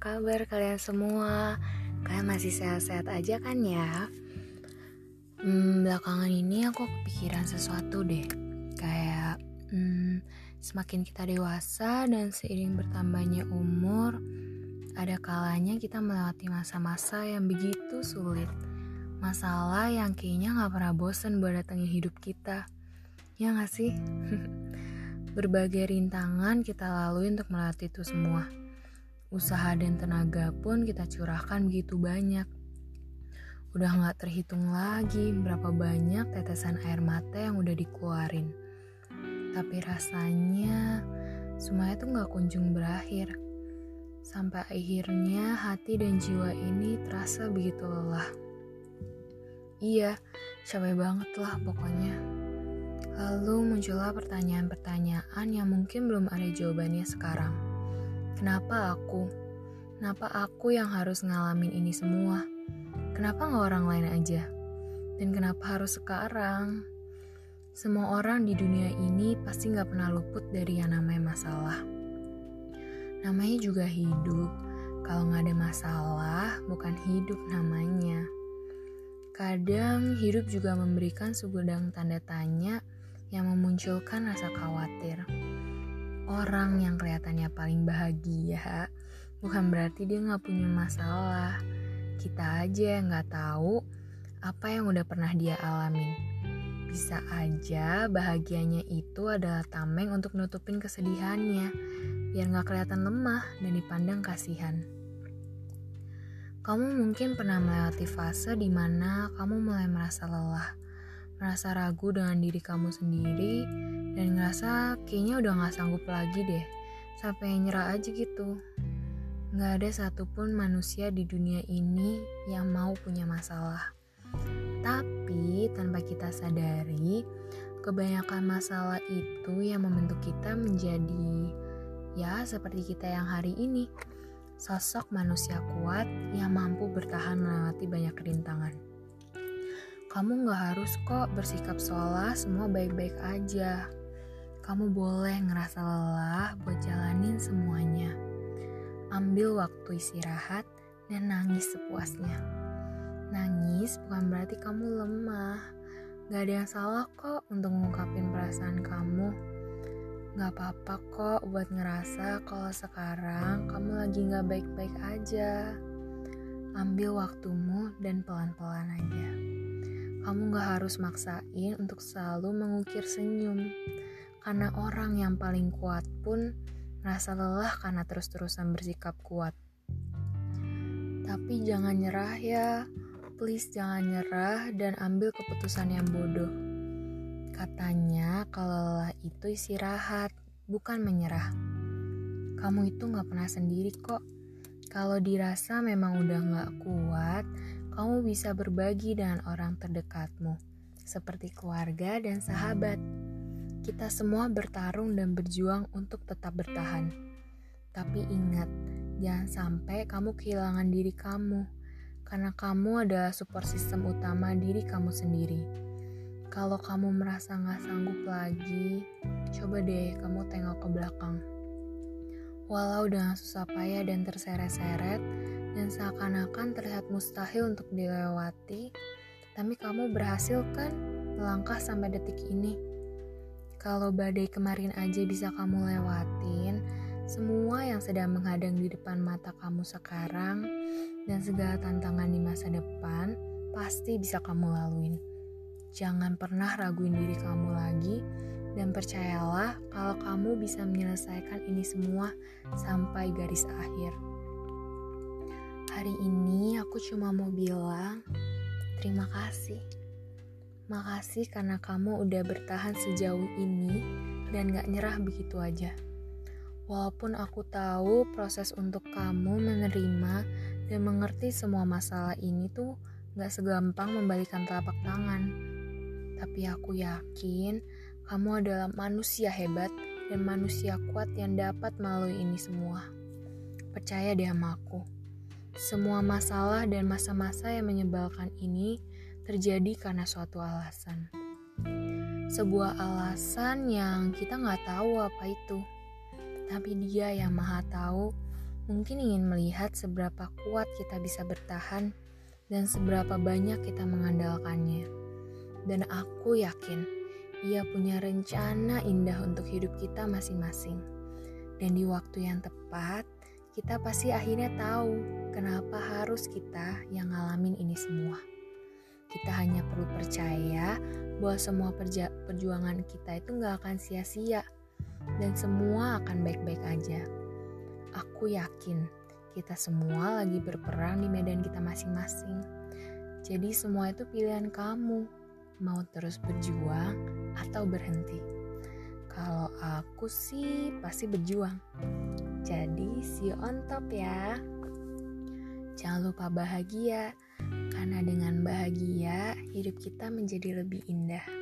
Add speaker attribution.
Speaker 1: kabar kalian semua? Kalian masih sehat-sehat aja kan ya? Hmm, belakangan ini aku kepikiran sesuatu deh. Kayak hmm, semakin kita dewasa dan seiring bertambahnya umur, ada kalanya kita melewati masa-masa yang begitu sulit. Masalah yang kayaknya gak pernah bosen buat datangin hidup kita. Ya gak sih? Berbagai rintangan kita lalui untuk melewati itu semua Usaha dan tenaga pun kita curahkan begitu banyak. Udah gak terhitung lagi berapa banyak tetesan air mata yang udah dikeluarin. Tapi rasanya semuanya tuh gak kunjung berakhir. Sampai akhirnya hati dan jiwa ini terasa begitu lelah. Iya, capek banget lah pokoknya. Lalu muncullah pertanyaan-pertanyaan yang mungkin belum ada jawabannya sekarang. Kenapa aku? Kenapa aku yang harus ngalamin ini semua? Kenapa nggak orang lain aja? Dan kenapa harus sekarang? Semua orang di dunia ini pasti nggak pernah luput dari yang namanya masalah. Namanya juga hidup. Kalau nggak ada masalah, bukan hidup namanya. Kadang hidup juga memberikan segudang tanda tanya yang memunculkan rasa khawatir. Orang yang kelihatannya paling bahagia bukan berarti dia nggak punya masalah. Kita aja yang nggak tahu apa yang udah pernah dia alamin. Bisa aja bahagianya itu adalah tameng untuk nutupin kesedihannya, biar nggak kelihatan lemah dan dipandang kasihan. Kamu mungkin pernah melewati fase di mana kamu mulai merasa lelah, merasa ragu dengan diri kamu sendiri, dan ngerasa kayaknya udah gak sanggup lagi deh. Sampai nyerah aja gitu. Gak ada satupun manusia di dunia ini yang mau punya masalah. Tapi tanpa kita sadari kebanyakan masalah itu yang membentuk kita menjadi ya seperti kita yang hari ini. Sosok manusia kuat yang mampu bertahan melewati banyak rintangan. Kamu gak harus kok bersikap seolah semua baik-baik aja kamu boleh ngerasa lelah buat jalanin semuanya. Ambil waktu istirahat dan nangis sepuasnya. Nangis bukan berarti kamu lemah. Gak ada yang salah kok untuk mengungkapin perasaan kamu. Gak apa-apa kok buat ngerasa kalau sekarang kamu lagi gak baik-baik aja. Ambil waktumu dan pelan-pelan aja. Kamu gak harus maksain untuk selalu mengukir senyum karena orang yang paling kuat pun merasa lelah karena terus-terusan bersikap kuat. Tapi jangan nyerah ya, please jangan nyerah dan ambil keputusan yang bodoh. Katanya kalau lelah itu istirahat, bukan menyerah. Kamu itu gak pernah sendiri kok. Kalau dirasa memang udah gak kuat, kamu bisa berbagi dengan orang terdekatmu, seperti keluarga dan sahabat. Kita semua bertarung dan berjuang untuk tetap bertahan. Tapi ingat, jangan sampai kamu kehilangan diri kamu, karena kamu adalah support system utama diri kamu sendiri. Kalau kamu merasa gak sanggup lagi, coba deh kamu tengok ke belakang. Walau dengan susah payah dan terseret-seret, dan seakan-akan terlihat mustahil untuk dilewati, tapi kamu berhasil kan melangkah sampai detik ini. Kalau badai kemarin aja bisa kamu lewatin, semua yang sedang menghadang di depan mata kamu sekarang dan segala tantangan di masa depan pasti bisa kamu laluin. Jangan pernah raguin diri kamu lagi dan percayalah kalau kamu bisa menyelesaikan ini semua sampai garis akhir. Hari ini aku cuma mau bilang terima kasih. Makasih karena kamu udah bertahan sejauh ini dan gak nyerah begitu aja. Walaupun aku tahu proses untuk kamu menerima dan mengerti semua masalah ini tuh gak segampang membalikan telapak tangan. Tapi aku yakin kamu adalah manusia hebat dan manusia kuat yang dapat melalui ini semua. Percaya deh sama aku. Semua masalah dan masa-masa yang menyebalkan ini terjadi karena suatu alasan. Sebuah alasan yang kita nggak tahu apa itu. Tapi dia yang maha tahu mungkin ingin melihat seberapa kuat kita bisa bertahan dan seberapa banyak kita mengandalkannya. Dan aku yakin ia punya rencana indah untuk hidup kita masing-masing. Dan di waktu yang tepat, kita pasti akhirnya tahu kenapa harus kita yang ngalamin ini semua. Kita hanya perlu percaya bahwa semua perjuangan kita itu nggak akan sia-sia dan semua akan baik-baik aja. Aku yakin kita semua lagi berperang di medan kita masing-masing. Jadi semua itu pilihan kamu, mau terus berjuang atau berhenti. Kalau aku sih pasti berjuang. Jadi see you on top ya. Jangan lupa bahagia, karena dengan bahagia hidup kita menjadi lebih indah.